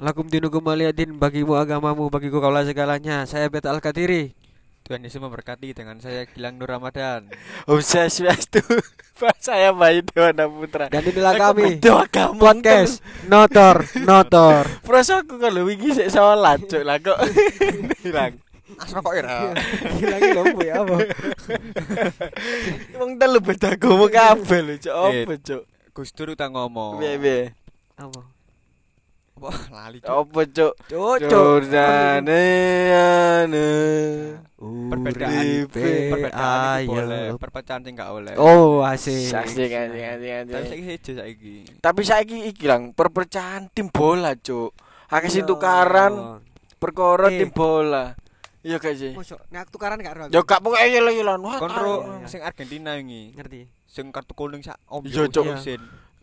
Lakum dinukum waliyadin bagimu agamamu bagiku kaulah segalanya. Saya Beta Al-Katiri. Tuhan Yesus memberkati dengan saya Gilang Nur Ramadan. Om Swastiastu. Saya Bayu Dewana Putra. Dan inilah kami podcast Notor Notor. Perasa aku kalau wingi sik salat cuk lah kok. Hilang. Asra kok. Gila iki lho Bu, ya apa? Wong telu beda gomo kabeh lho cuk. Apa cuk? Gus Dur utang ngomong. Piye piye? Apa? Wah, lali Cuk. Apa cuk? Jordane ane. Perbedaan perbedaan boleh, perpecahan sing gak boleh. Oh, asik. Asik asik asik Tapi asik. saiki sejo saiki. Tapi saiki iki lang perpecahan tim bola cuk. Akeh sing Iya. tukaran perkara Eh. tim bola. Iya gak sih? Mosok nek tukaran gak aku. Ya gak pokoke yelo-yelan. Wah, Kon tahu. ro iya. sing Argentina iki. ngerti. Sing kartu kuning sak om Iya, Cuk.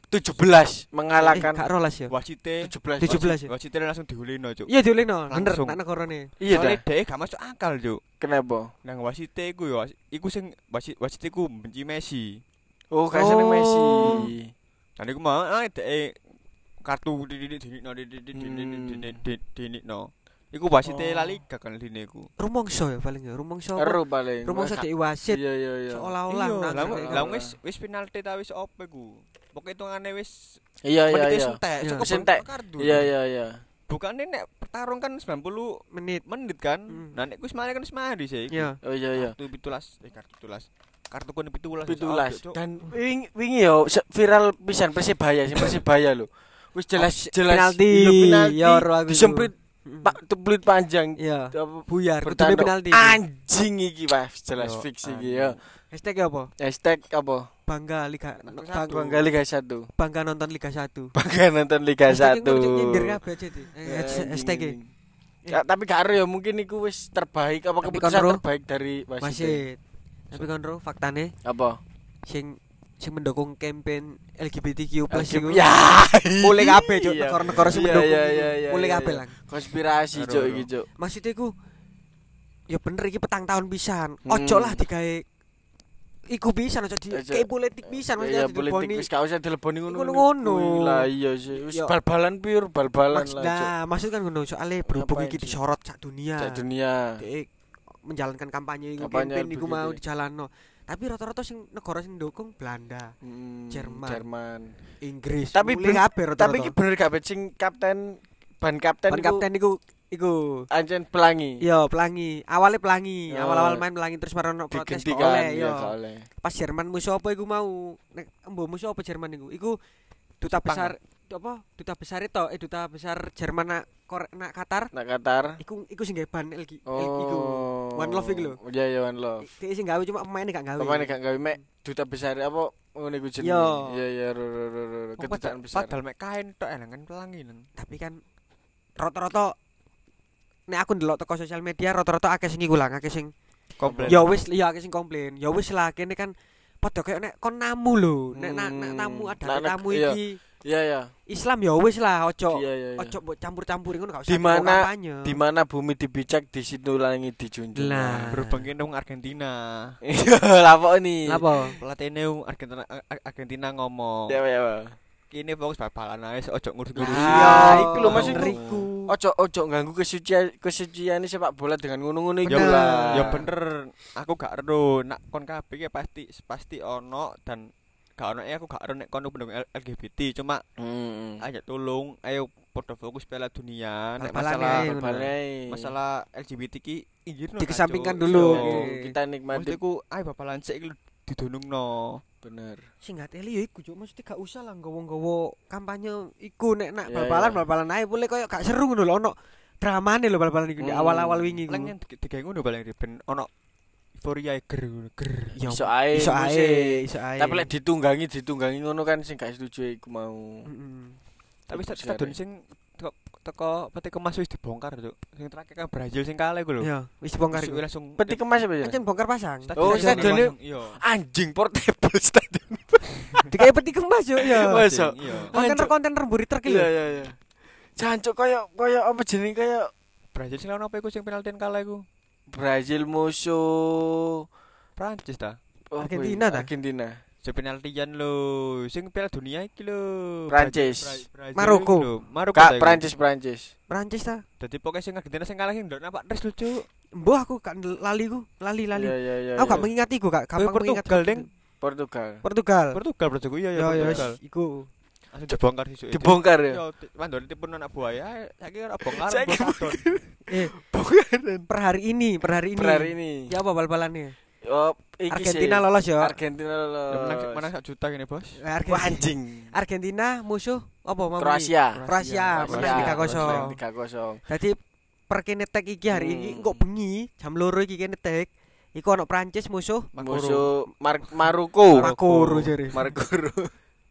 17 Eh, mengalahkan gak rolas ya. Wasite 17. 17 ya. Wasite langsung diulino, Cuk. Iya diulingno, bener Langsung. nak negarane. Iya Soalnya dah. dhek gak masuk akal, Cuk. Kenapa? Nang wasite iku ya, iku sing wasit wasite iku benci Messi. Oh, kasih Oh. Messi. Dan iku mau ah dhek kartu dididik dinikno dididik dinikno. Iku wasite Oh. La Liga kan dine iku. Rumongso ya paling ya, rumongso. apa? Eru paling. Rumongso dek wasit Iya iya iya. seolah-olah Iya, nang lah wis wis penalti ta wis opo iku. Pokoke hitungane wis Iya iya iya. sentek, Iya. cukup Sentek. Iya iya iya. Bukannya nek pertarung kan 90 menit. menit kan. Hmm. Nah nek wis mari kan wis mari sih. Iya. Oh iya iya. Kartu 17, eh kartu 17. Kartu kuning 17. Pitulas Cuk. dan wingi wingi yo se- viral pisan Persibaya sing Persibaya lho. Wis jelas Oh, jelas penalti. iya, penalti. Ya, Disemprit. Pak tuplit panjang. Iya. Apa, Buyar, kudune penalti. Anjing iki Pak, jelas Yo, fix iki ya. Hashtag apa? Hashtag apa? Bangga Liga Satu. Bang- Bangga Liga 1. Bangga nonton Liga 1. Bangga nonton Liga 1. Hashtag itu nyindir kabeh aja di. Eh. Hashtag e. Ya, tapi gak ya mungkin iku wis terbaik apa keputusan terbaik dari wasit. wasit. Tapi kan ro faktane Apa? sing sing mendukung campaign LGBTQ+ iku. Ya. Mulai kabeh cuk Iya. negara-negara sing Iya, mendukung. iya, Mulai kabeh lang. Konspirasi cuk iki cuk. Maksudnya iku ya bener iki petang tahun pisan. Hmm. Ojo lah digawe iku pisan aja di kayak politik pisan Iya maksudnya politik dileboni. wis gak usah dileboni ngono. Kuwi Lah iya sih. Wis bal-balan pure, bal-balan lah. Nah, maksud kan ngono soalnya berhubung iki disorot sak dunia. Sak dunia. Menjalankan kampanye iku Kampanye iku mau dijalanno. Tapi rata-rata sing negara sing ndukung Belanda, Hmm, Jerman. Jerman. Inggris. Tapi ben- kabeh rata-rata. Tapi iki bener gak sing kapten ban kapten Ban kapten iku iku ancen pelangi. Iya, pelangi. Awalnya pelangi. Oh. Awal-awal main pelangi terus marono protes kok oleh, iya. Pas Jerman musuh apa iku mau? Nek embo musuh apa Jerman iku? Iku duta besar apa? Duta besar itu eh duta besar Jerman nak Kore, nak Qatar. Nak Qatar. Iku iku sing gawe ban LG Oh. iku. One Love iku lho. Iya iya One Love. Dia sing gawe cuma pemainnya gak gawe. Pemain gak gawe mek duta besar apa ngono iku jenenge. Iya. Iya iya ro ro ro ro kedutaan padahal- besar. Padahal mek kain tok elang kan pelangi nang. Tapi kan rata-rata nek aku ndelok teko sosial media rata-rata akeh sing iku lah, akeh sing Komplain. ya wis ya akeh sing komplain. Ya wis lah kene kan padha kayak nek kon namu lho, nek nak nak Hmm. tamu ada tamu iki Iya iya. Islam ya wis lah ojo Iya iya. iya. ojo mbok campur-campurin ngono gak usah Di mana-. Di mana bumi dibijak di situ langit dijunjung. Lah. Kene wong Argentina. Iya, lapok nih. Napa? Pelatihne Argentina Ar- Argentina ngomong. Ya ya. Kini fokus bal-balan ae ojo ngurus-ngurus. Iya, iku lho, maksudku. Ngeriku. Ojo ojo ganggu kesucian kesucian sepak bola dengan ngono-ngono lah. Ya bener, aku gak ero nak kon kabeh pasti pasti ono dan gak ono aku gak ero nek kon pendukung LGBT cuma Hmm. ayo tolong ayo podo fokus Piala Dunia nek Bal-balan masalah. Balai. masalah LGBT ki injirno Dikesampingkan Cuk. dulu. Kita nikmati Maksudku ayo bapalan sik iki didunungno. bener. Sing gak teli ya iku cuk, maksudnya gak usah lah nggawa-nggawa kampanye iku nek nak Iya, bal-balan iya. bal-balan ae boleh koyo gak seru ngono lho ono dramane lho bal-balan iku di Hmm. awal-awal wingi iku. Yang digawe ngono paling ben ono euforia ger ger. Ya, Iso ae, iso ae, iso ae. Tapi lek ditunggangi ditunggangi ngono kan sing gak setuju iku mau. Tapi Tetep stadion sing teko teko peti kemas wis dibongkar Cuk. Sing terakhir kan Brazil sing kalah iku lho. Iya, wis dibongkar iku. langsung Peti kemas apa ya? Ancen bongkar pasang. Oh, iya. Anjing portable stadion. Dikai peti kemas yo ya. Masa? Iya. Kontainer-kontainer mburi truk iki Iya iya iya. Jancuk koyo koyo apa jeneng koyo Brazil sing lawan apa iku sing penaltian kalah iku? Brazil musuh Prancis ta. oh, Argentina ta? Argentina. Sing penaltian lho, sing Piala Dunia iki lho. Prancis. Maroko. Maroko. Kak iku. Prancis Prancis. Prancis ta. Dadi pokoknya sing Argentina sing kalah sing ndok nampak tes lho, Cuk. Mbah aku gak lali ku, lali lali. Iya iya iya. Aku gak iya. mengingati ku, gak gampang mengingat. Portugal, Ding. Portugal. Portugal. Portugal bro iya ya Ya ya Portugal. iku. Dibongkar sisuk. Dibongkar ya. Mandor tipun anak buaya, saiki ora bongkar. Eh, Bongkaran. per hari ini, per hari ini. Per hari ini. Ya apa bal-balannya? Oh, Argentina sih. lolos ya. Argentina lolos. Menang menang sak juta gini, Bos. Wah, Argentina. anjing. Argentina musuh apa mau Kroasia. Kroasia menang 3-0. 3-0. Dadi per kene tek iki hari Hmm. iki kok bengi jam loro iki kene tek. Iku ono Prancis musuh Musuh Mar Maroko. Maroko jare. Maroko.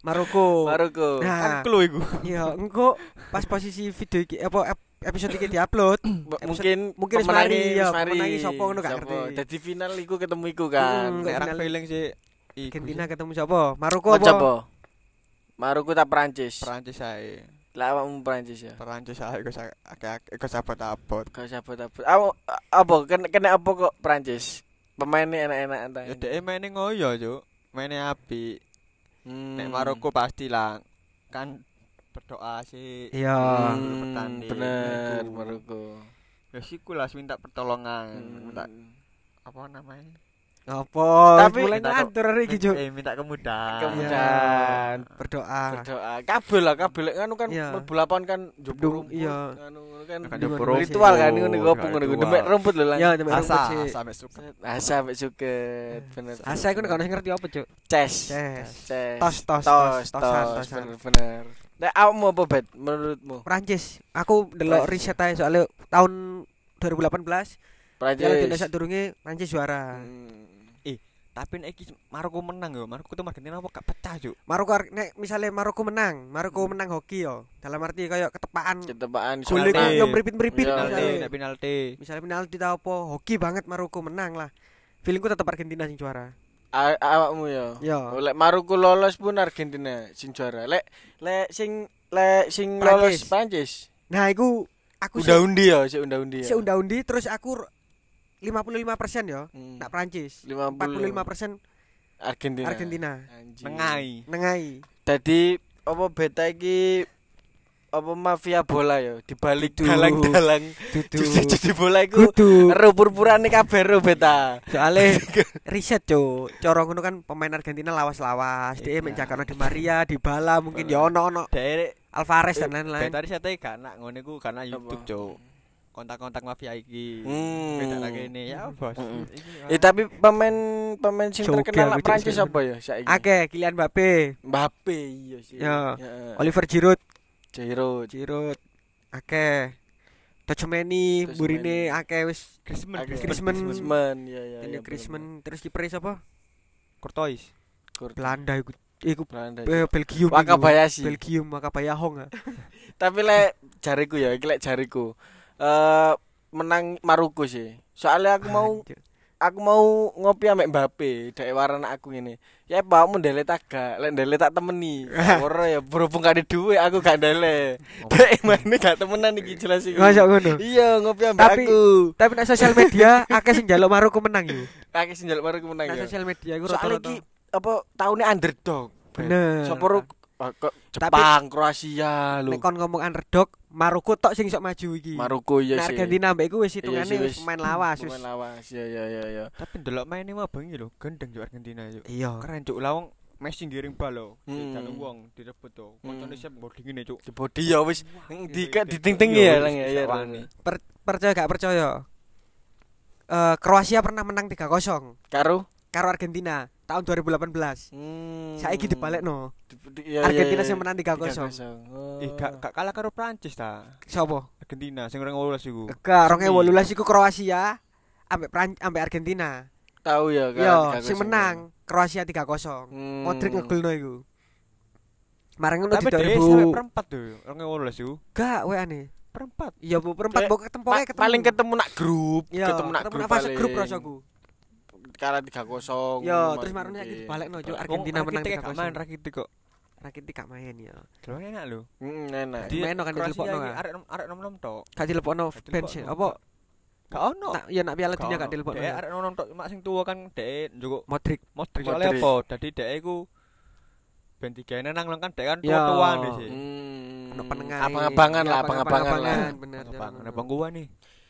Maroko. Maroko. Nah, Angklo iku. iya engko pas posisi video iki apa ep- episode iki diupload mungkin mungkin wis pemenangi, mari, ya, wis mari. pemenangi sopo ngono gak ngerti. Dadi final iku ketemu iku kan. Hmm, Nek final. orang feeling sih Argentina ketemu sapa? Maroko Kok apa? apa? Maroko ta Prancis? Perancis ae. Lah awakmu Prancis ya. Perancis ae iku sak akeh iku sabot-abot. Kau siapa apa? Apa kena kena apa kok Prancis? Pemainnya enak-enak entah. Ya dhek maine ngoyo, Cuk. Maine apik. Hmm. Nek Maroko pasti lah kan berdoa sih. Iya. Hmm. bertanding. bener. Maroko. Ya siku lah minta pertolongan, Hmm. minta apa namanya? Apa? Tapi- mulai ngantur hari iki, Juk. Eh, minta kemudahan. Kemudahan. Berdoa. Berdoa. Kabel lah, kabel nganu kan Iya. mlebu lapangan kan njupuk Dung, rumput. iya. Nganu kan. Kan Ritual kan ngono Ritual. ngono. Demek rumput lho lah. Ya, Asa, rumput sih. asa mek suka. Asa mek suket. Bener. Asa iku nek ngerti apa, Cuk? Ces. Ces. Tos, tos, tos, tos. Bener, bener. Nek awakmu apa bet menurutmu? Prancis. Aku delok riset ae soalnya tahun 2018 Prancis. Piala Dunia sadurunge Prancis juara. Hmm. Tapi nek iki Maroko menang yo, Maroko ketemu Argentina apa gak pecah, Cuk. Maroko ar- nek misalnya Maroko menang, Maroko menang hoki yo. Dalam arti kayak ketepaan Ketepaan soalnya- yo meripit-meripit Iya, Penalti, misalnya. nek penalti. Ta apa, hoki banget Maroko menang lah. Feelingku tetap Argentina sing juara. Awakmu ya. Yo. Lek Maroko lolos pun Argentina sing juara. Lek lek sing lek sing Prancis. lolos Prancis. Nah, iku aku Unda undi ya, si unda undi ya. si unda-undi terus aku 55% yo. Hmm. Nak Prancis. 50. 45% Argentina. Argentina. Anjing. Nengai. Nengai. Dadi apa beta iki apa mafia bola ya dibalik Dudu. dalang-dalang Dudu. cuci bola iku ero purpurane kabeh ero beta. Soale riset, Cuk. Cara ngono kan pemain Argentina lawas-lawas. Dia menjaga Di Maria, Di Bala mungkin ya ono-ono Dek Alvarez dan lain-lain. Betari saya gak nak ngono iku karena YouTube, Cuk. Kontak-kontak mafia iki. Hmm. Beda lagi ini ya, Bos. Mm-mm. Iki, Eh tapi pemain pemain sing terkenal Prancis apa ya saiki? Oke, Kylian Mbappe, Mbappe iya sih. Ya. Ya. Oliver Giroud, Giroud. Giroud. Oke. Tchouameni. Burine akeh wis Griezmann. Griezmann. Griezmann ya ya. Ini ya, Griezmann terus kiper siapa? Courtois. Belanda iku. Iku Belanda. eh, Belgium. iku. Wakabayashi. Belgium, Wakabayahong. ah. Tapi lek jariku ya, iki lek jariku. Eh menang Maroko sih. Soalnya aku mau Anjir. aku mau ngopi ambek Mbappe, dek warna aku ngene. Ya pakmu ndele tak gak, lek ndele tak temeni. Ora ya berhubung gak ada duit aku gak ndele. Dek mana gak temenan iki jelas iki. Masa ngono. Iya, ngopi ambek Tapi- aku. Tapi nek sosial media akeh sing njaluk Maroko menang yo. Kaki senjal Maroko menang Nek ya. sosial media iku rata-rata. iki apa tahunnya underdog. Bener. Sopo kok Jepang, Kroasia lho. Nek kon ngomong underdog, Maroko tok sing iso maju iki. Maroko iya sih. Argentina mbek iku wis Iya hitungane wis pemain lawas. Pemain lawas. Ya ya ya ya. Tapi ndelok maine mah bengi lho, gendeng yo Argentina yo. Iya. Keren cuk lawang Messi ngiring bal lho. Hmm. Didan wong direbut to. Koncone Hmm. siap boarding ngene cuk. Di body ya wis di Gitu, di gitu. ting-tingi Iya, ya lang ya. percaya gak percaya? Eh Kroasia pernah menang 3-0 Karo karo Argentina tahun 2018. hmm. Saiki dibalekno. Di- di- iya, iya, Argentina iya. sing menang 3-0. 3-0. Oh. Eh gak gak kalah karo Prancis ta. Sopo? Argentina sing orang 18 iku. Gak 2018 iku Kroasia ambek Pran ambek Argentina. tahu ya kan. Yo, 3-0. sing menang Kroasia 3-0. Hmm. Modric ngegolno iku. Marang ngono di Tapi dia sampai 2000. perempat tuh. Orang 18 iku. Gak weane. Perempat. Iya, Bu, perempat mbok ketemu Pa- ketemu. paling ketemu nak grup, Iya, ketemu nak grup nak fase grup rasaku. Kalah 3-0. Yo, terus mungkin. marune iki dibalekno Cuk Wong Argentina menang Rakitic gak main 3-0. Rakitic kok. Rakitic gak main ya. Delok enak lho. Hmm, enak. Di- Main kan dilepokno, kan? arek arek nom-nom tok. Gak dilepokno bench apa Gak ono. Nak ya nak Piala Dunia gak telepon. Dek arek nonton tok mak sing tuwa kan dek njukuk Modric. Modric soalnya apa? Dadi dek iku ben digene nang nang kan dek kan tua-tuaan di sih. Hmm. Ono penengah. Abang-abangan Iya, lah, abang-abangan lah. Bener. Bang, ada bang gua nih.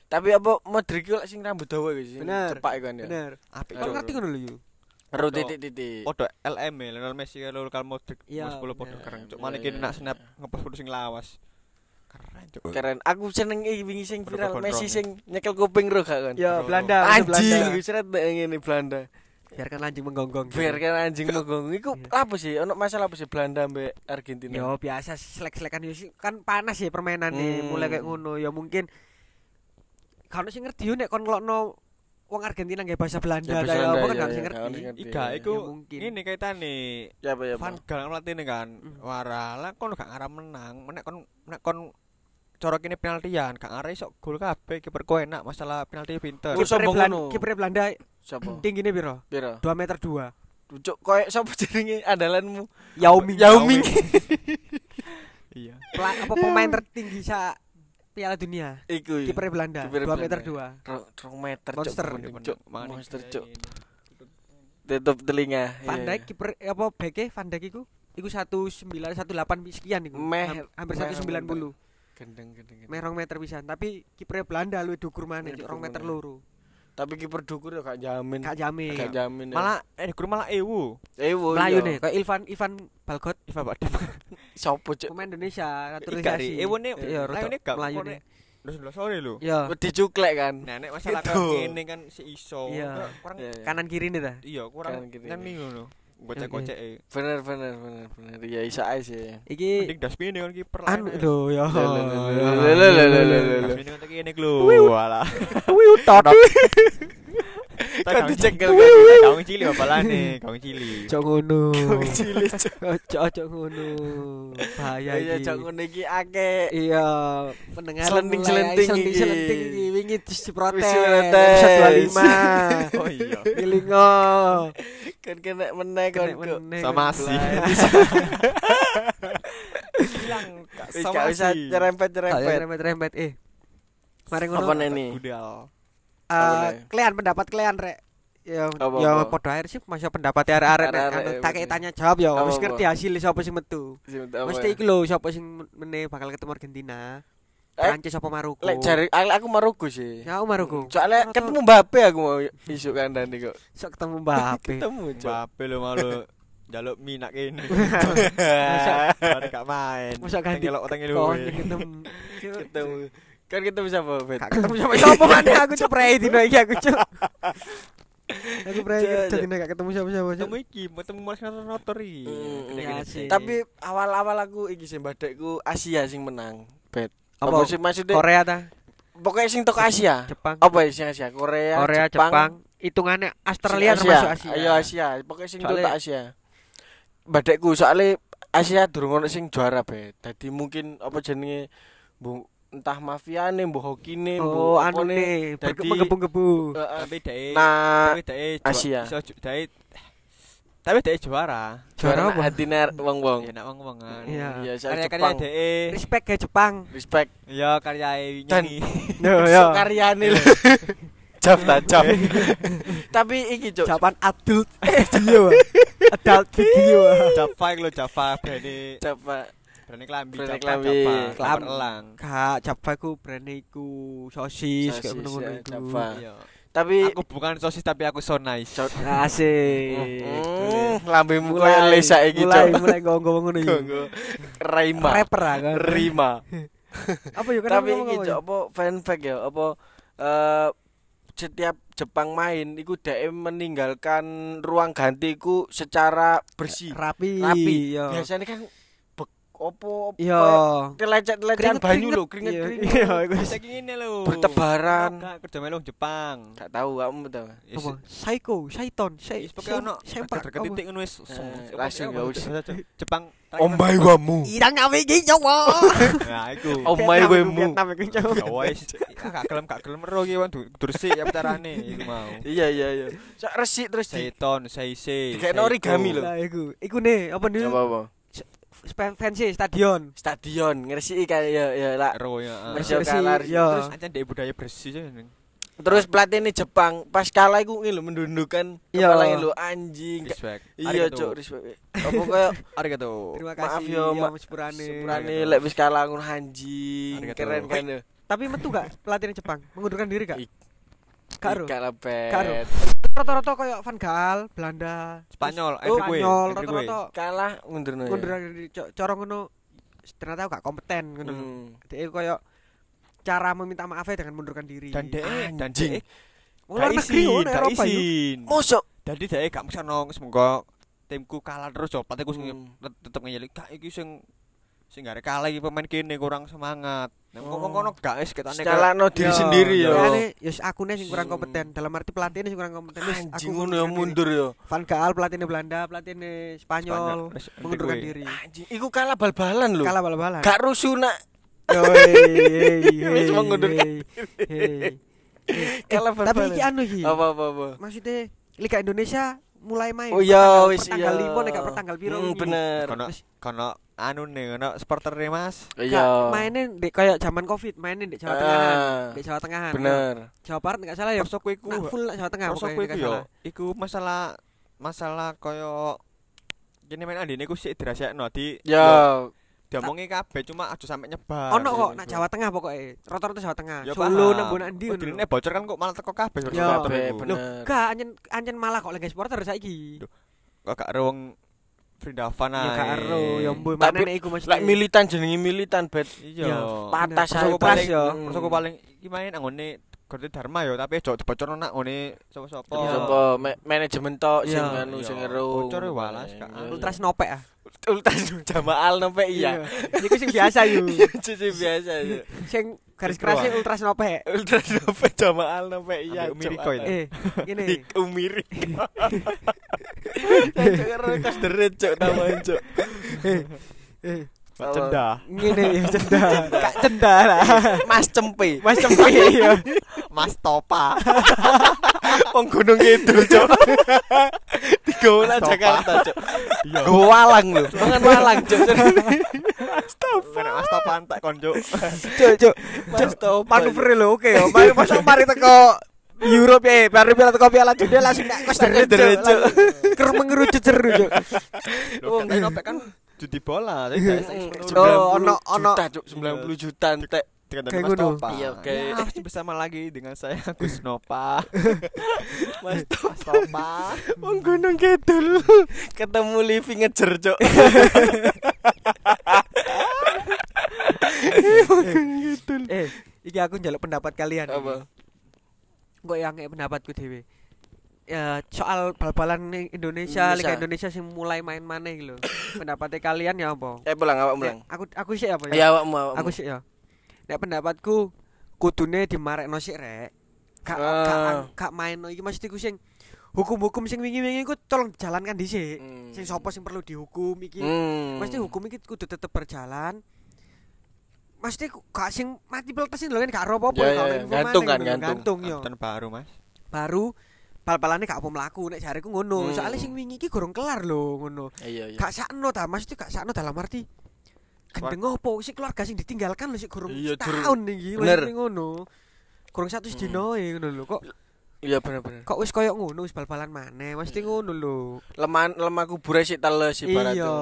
Tapi apa Modric lek sing rambut dawa iku. Bener. Cepak iku kan ya. Bener. Apik Aduh. ngerti ngono lho yo. Ro Foto. titik-titik. Podo LM ya, Lionel Messi karo Luka Modric Iya, 10 podo bener. keren. Cuk, iya, kene nak snap ngepost foto sing lawas. Keren, cuk. Keren. Aku seneng iki wingi sing viral Messi sing nyekel kuping ro gak kan. Ya. Belanda. Anjing seret ngene Belanda. Biarkan anjing menggonggong. Biarkan anjing megong. Iku apa sih? Ono masalah apa sih Belanda mbek Argentina? Yo biasa selek-selekan yo sih, kan panas ya permainan nih Hmm. mulai kayak ngono ya mungkin kalau sih ngerti yo nek kon ngelokno wong Argentina nggak bahasa Ya, Belanda bahasa kayak apa kan gak ya, ngerti. Iga iku ini kaitane Ya apa ya? Van Bang? Gaal melatih nih kan. Mm. Warala kon gak ngarep menang. Nek kon nek kon corok ini penaltian, gak ngarep iso gol kabeh kiper kowe enak masalah penalti pinter. Sombong Belanda, Siapa? tingginya piro? Piro? 2 meter 2. Cuk koyo sapa jenenge andalanmu? Yao Ming. Yao Ming. Iya. Apa pemain tertinggi sa Piala Dunia. Iku. iya. Kipernya Belanda, Kipernya 2 meter Belanda. 2. Ro- Rong meter cuk. Monster. Bener, Cuk. Monster cuk. Tutup telinga. Van Iya. Dijk kiper apa beke Van Dijk iku iku 19 18 sekian iku. Meh- Ham- hampir meh 190. Gendeng gendeng. gendeng. Merong meter pisan, tapi kipernya Belanda luwih dukur maneh, rong dukur meter maneh. loro. Tapi kiper dukur ya gak jamin. Gak jamin. Gak jamin. Malah eh guru malah ewu. eh wo. Melayu iya. nih, kayak Ilvan Ivan Balgot Iva Badem. Sopo cuk? pemain Indonesia naturalisasi. ewu nih. Iya, Layu nih gak Melayu Melayu nih. Terus belas sore lho. Iya, Wedi cuklek kan. Nenek masalah Gitu. kayak gini kan si iso. Iya. Kurang Iya, iya. kanan kiri nih dah. iya kurang Kanan kiri. kan nih ngono. Gocek-gocek e. Bener bener bener bener. Ya isa ae sih. Iki Mending dasbin kan kiper anu lho ya. Lho, lho, lho, lho, lho, kene lho. Walah. Wih utot. Kan dicekel Kaung cili apalane, kaung cili. Cok ngono. Cilik cuk. Cok cok ngono. Bahaya Ya iki. cok ngene iki akeh. Iya, pendengar Selenting-selenting iki. selenting iki wingi diprotes. Wis. Episode 25. Oh iya. Gilingo. Kan kena meneh meneh. Sama sih. Hilang Kak Wis sama sih. nyerempet-nyerempet. Rempet-rempet eh. Mari Apa ngono. Gudal. Eh, Apa nih? Klean pendapat Klean rek. Ya, Apa, ya padha air sih masih pendapat arek-arek nek Arek-arek, anu ya, tak tanya jawab ya wis ngerti hasil sapa sing metu. Mesti ya? iki lho sapa sing meneh bakal ketemu Argentina. Eh, Prancis apa Maroko? Lek jari aku aku Maroko sih. Ya aku Maroko. Soalnya ketemu Mbappe aku mau isuk kandani kok. sok ketemu Mbappe. Ketemu. Mbappe lo malu jaluk minak kene. Masa Bare gak main. Masa ganti Tengelok luwe. ketemu. Ketemu. Kan ketemu siapa, Bet? Gak ketemu sama sapa maneh aku cuk prei dino iki aku cuk. Aku Cuk, kerja dino gak ketemu siapa-siapa cuk. Ketemu iki, ketemu Mas Notor iki. Hmm, iya sih. Tapi awal-awal aku iki sing badekku Asia sing menang. Bet. Apa? Apa sih maksudnya? Korea ta? Pokoknya sing toko Asia. Jepang. Apa ya sing Asia? Korea, Korea, Jepang, hitungannya Australia termasuk Asia. Ayo Asia. Pokoknya sing Soalnya- tok Asia. Badekku soalnya Asia durung ono sing juara, Bet. Dadi mungkin apa jenenge bu entah mafiane, mbok hokine, Oh, mbok anu apane. nih, Dadi-. Heeh. Tapi dhek Nah, tapi Asia. Iso dhek tapi dhek juara. Juara apa? Hatine wong-wong. Ya nak wong-wong kan. Iya. Iya, soal Karya-karya Jepang. dhek. Respect ke Jepang. Respect. Iya, karya Dan- nyanyi. Yo Sok karyane lho. Jam ta jam. Tapi iki, Cuk. Japan adult video. adult video. Java lo Java berani Coba Java kelambi. Java Kelam- kelambi elang. Kak, Java ku brand iku sosis kayak ngono-ngono iku. Java. Iya. tapi Aku bukan sosis tapi aku so nice. Asik. Hmm, lambemu koyo lesa iki, mulai mulai ngomong ngono. Gonggo. Raima. Rapper kan. Rima. Apa yo Tapi iki Cok, apa fan fact ya, apa eh setiap Jepang main iku dhek meninggalkan ruang gantiku secara bersih. rapi. Rapi. Yo. Biasanya kan opo Yo. telecet-telecetan banyu lho, Keringet-keringet. Iya, iku lho. Bertebaran. Kerja melu Jepang. Gak tahu kamu tahu. Apa? Psycho. Wis pokoke ono sempak. ada titik ngono wis Eh, langsung usah. Jepang. Omai wamu. Irang nawe iki coba. Nah, iku. Omai wemu. Vietnam iku coba. Ya wis. Gak gelem gak gelem ero iki wan dursik ya carane iku mau. Iya iya iya. Sak resik terus Seiton, seise. Dikekno origami lho. Lah iku. Iku nih, apa nih? apa Fancy stadion. Stadion ngresiki kayak ya ya lah. Ero ya. ah. Kalar iya. terus Ancen dek budaya bersih sih. Neng. Terus pelatih ini Jepang pas kalah iku ini lho mendundukkan Iya. kepalanya lho anjing. Respect. Iya, Cuk, respect. Apa koyo Arigato. Terima Maaf kasih yo, ya Mak. Mas Purane. sepurane lek wis kalah ngono anjing. Keren kan lho. Tapi metu gak pelatih Jepang mengundurkan diri gak? Karo. Karo. Rata-rata koyo Van Gaal, Belanda, Spanyol, Oh, Enrique. Spanyol, rata-rata Kalah ngundurno. Co- Cara ngono ternyata gak kompeten ngono. Hmm. Dia koyo cara meminta maaf dengan mundurkan diri. Dan dek, dan dek, Wong luar negeri ngono Eropa yo. Mosok Jadi dek gak bisa nong, semoga timku kalah terus yo. Patiku sing Hmm. tet- tetep ngeyeli gak iki sing sing gak kalah iki pemain kene kurang semangat. Nek Oh. ngono gak wis ketane nyalakno diri Yo, sendiri yo. Makane yo akune sing kurang Hmm. kompeten. Dalam arti pelatihnya sing kurang kompeten. Wis, aku ngono diri. mundur yo. Van Gaal pelatihnya Belanda, pelatihnya Spanyol, Spanyol, mengundurkan diri. Anjing, iku kalah bal-balan lho. Kalah bal-balan. Gak rusuh nak. Yo, Wis mengundurkan hei. Kalah Tapi bal-balan. iki anu iki. Apa apa apa. Maksudnya Liga Indonesia mulai main. Oh iya wis iya. 5 nek gak pertanggal piro Hmm, bener. Kono kono anu nih, kono supporter nih Mas. Iya. mainin di kayak zaman Covid, mainin di Jawa Tengah. Ah, Di Jawa Tengah. Bener. Jawa Barat enggak salah ya. Persoku iku. Nah, full Jawa Tengah pokoknya iku nek yo. Iku masalah masalah koyo Gini main adine iku sik dirasekno di Ya, diomongi kabeh cuma aja sampe nyebar. Ono kok nak Jawa Tengah pokoknya. Rata-rata Jawa Tengah. Ya, Solo nang mbok ndi ngono. dirine bocor kan kok malah teko kabeh supporter iku. bener. Loh, gak anjen anjen malah kok lagi supporter saiki. Kok gak ada wong Frindavan Ya gak ero ya mbuh mana nek iku mesti. lek militan jenenge militan bet. Iya. Saya pas paling ya. Hmm. persoku paling iki main anggone Gorde Dharma yo tapi aja dibocorno nak ngene sapa-sapa. Sapa me- manajemen tok sing anu sing ero. Bocor walas, Kak. Ultras nopek ah. Ultras jamaal nope iya. Iku sing biasa yo. Cuci biasa ya. Sing garis Ultra. kerasnya ultras nopek. Ultras nope jamaal nope iya. Umiri Coin. Eh, gini. Umiri. Karo kas deret cuk tambahan cuk. Pak Cendah. Ngene ya cendah. Kak cendah lah. Mas Cempe. Mas cempe ya. Mas Topa. Wong gunung itu cuk. Topa. Jakarta cuk. Iya. Go Walang lho. Mangan Walang cuk. Mas Topa entek konco. Cuk, cuk. Topa. Manuver lho oke yo. Mari masa mari teko Europe ya, baru piala teko piala dunia langsung nek kos deret, cuk. Ker mengerucut seru cuk. Loh, kan kan judi bola. Oh, ono- 90 ono. juta cuk, 90 juta entek. Dengan Kayak Mas. Topa. Iya, oke. Ya, masih bersama lagi dengan saya Gus Nopa. Mas Mas Topa. Wong gunung kidul ketemu Livi ngejer cuk. Eh, iki aku njaluk pendapat kalian. Apa? Kok yang kayak pendapatku dhewe. Ya, soal bal-balan Indonesia, Indonesia. Liga Indonesia sing mulai main iki lho. Pendapatnya kalian ya apa? Eh pulang awak mulang. Nek, aku aku sih apa ya? Ya awakmu awakmu. Aku sih ya. Nek pendapatku kudune dimarekno sik rek. Gak Ah. gak gak main iki mesti ku sing hukum-hukum sing wingi-wingi ku tolong dijalankan dhisik. Hmm. Sing sapa sing perlu dihukum iki. Hmm. Mesti hukum iki kudu tetep berjalan. Mesti gak sing mati peltesin lho kan gak ero apa-apa gantung kan, gantung. gantung yo. Tonton baru, Mas. Baru bal-balane gak apa mlaku nek jareku ngono. Hmm. Soalnya sing wingi iki gorong kelar lho ngono. Iya iya. Gak sakno ta, mesti gak sakno dalam arti gendeng opo sih keluarga sing ditinggalkan lho sik Iya, setahun iki maksudnya ngono. Gorong satu Hmm. dino e ngono lho kok Iya bener-bener. kok wis koyo ngono wis bal-balan maneh mesti ngono lho. Lemah lemah kubure sik teles ibarat. Iya.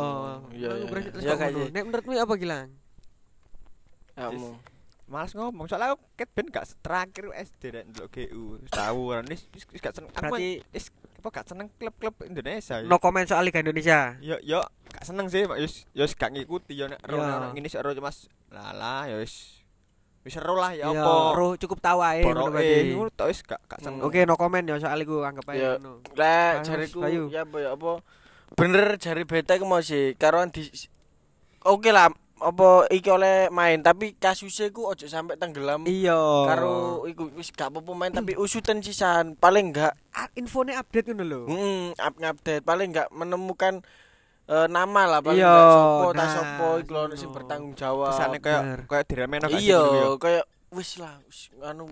Iya. Iya kayak ngono. Nek menurutmu apa Gilang? Kamu. Males ngomong soalnya aku ket ben gak terakhir SD rek ndelok GU. Wis Tahu wis wis wis gak seneng. Berarti wis apa gak seneng klub-klub Indonesia. ya. no comment soal Liga Indonesia. Yo yo gak seneng sih, Pak. Yus yus gak ngikuti yo nek ro sik ro Mas. Lala ya wis wis seru lah ya apa. roh cukup tahu ae ngono Boroke berarti. ngono tok wis gak gak seneng. Oke, no comment ya soal iku anggap ae ngono. Lah jariku Bayu. ya apa ya apa bener jari beta ku mau sih karuan di Oke lah apa iki oleh main tapi kasusnya ku ojo sampai tenggelam Iya. karo iku wis gak apa-apa main tapi usutan sisan paling enggak Ah, infone update ngono lho. hmm up update paling enggak menemukan eh, nama lah paling Iya, enggak sopo tak nah, sopo iku lho sing bertanggung jawab Kesane kayak kayak diremeno gak iya dulu yo. kayak wis lah wis anu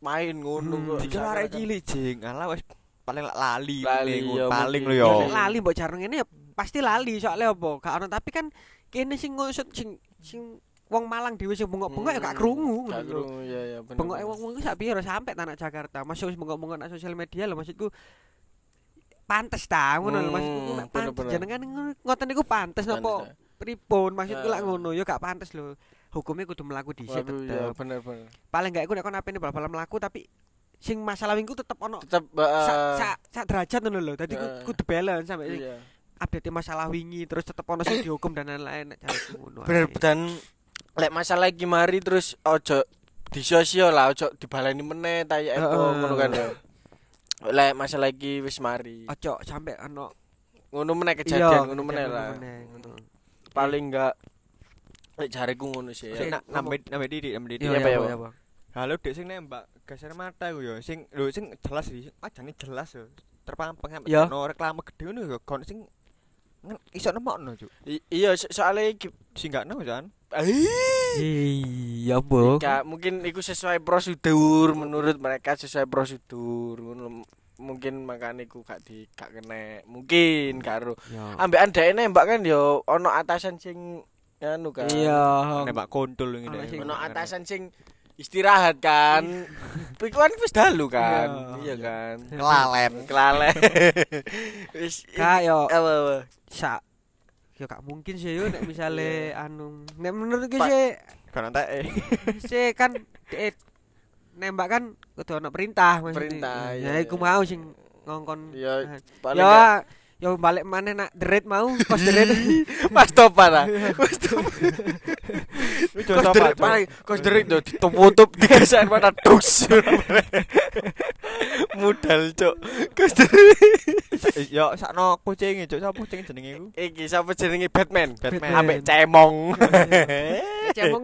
main ngono Hmm, kok Dikira arek cilik jing. Alah wis paling lali Lali, paling lho yo. Lali mbok jarang ini ya pasti lali soalnya apa? Gak ono tapi kan kene sing ngusut sing sing wong Malang dhewe sing bengok-bengok ya gak krungu Hmm, Gak ngono lho. krungu ya ya bener. Bengoke wong-wong ku sak piye sampe tanah Jakarta. Masuk wis bengok-bengok nang sosial media lho maksudku pantes ta ngono lho Hmm, maksudku nek pantes jenengan ngoten niku pantes napa ya. pripun maksudku lak ngono ya gak pantes lho. Hukumnya kudu mlaku dhisik Waduh ya tetep. bener bener. Paling gak iku nek kon apene bal-balan mlaku tapi sing masalah wingku tetep ono Tetep eh, sak sak derajat ngono lho. Dadi Eh. kudu balance sampe sing iya. Update masalah wingi terus tetep ono sing dihukum dan lain-lain nek cariku ngono. Bener dan lek masalah iki mari terus ojo disosio lah ojo dibaleni meneh tayak eko ngono kan ya. Lek masalah iki wis mari. Ojo sampe ono Ngono meneh iya, kejadian ngono meneh lah. Paling enggak lek jariku ngono sih. Ya. Nak nambah nambah didik nambah didik. Iya, iya, ya, Bang? Bang. Halo dek sing nembak geser mata ku yo sing lho sing jelas sih ajane jelas yo terpampang sampe ono reklame gede ngono yo kon sing iso nemokno juk I- Iya so- soalnya iki sing gak nemu jan Iya. Gak, mungkin itu sesuai prosedur menurut mereka sesuai prosedur mungkin makanya iku gak di gak kena mungkin karo ambekan dhek nembak kan yo ono atasan sing anu kan. Iya. nembak kontul ngene. Ono ono atasan sing istirahat kan. Iku kan wis dalu kan. Iya. kan. Kelalen. Kelalen. Wis Kak yo. apa apa sak. Yo gak mungkin sih yo nek misale anu nek menurutku Pak- sih kan entek sih kan eh, nembak kan kudu ono perintah maksudnya. Perintah, Ya iku mau sing ngongkon. Ya, paling Ya yo balik maneh nak deret mau kos deret. Mas Topan lah Mas Topan Kos derik paling kos derik do ditutup digasak mana dus. Modal cok. Kos derik. yo sakno kucing cuk sapa kucing jenenge iku Iki sapa jenenge Batman? Batman. Ambek cemong. Cemong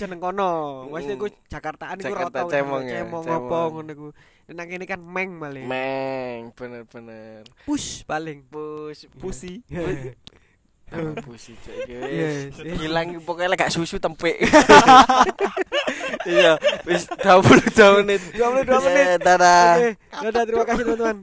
jeneng kono. Wis iku Jakartaan iku Jakarta rata cemong ya, Cemong cemong. apa ngono iku. Nek nang kene kan meng balik. Meng, bener-bener. Push paling. Pus, pusi Pusi iki. Yes. Hilang pokoknya gak susu tempe. Iya, wis 22 menit. 22 menit. Ya, dadah. Dadah terima kasih teman-teman.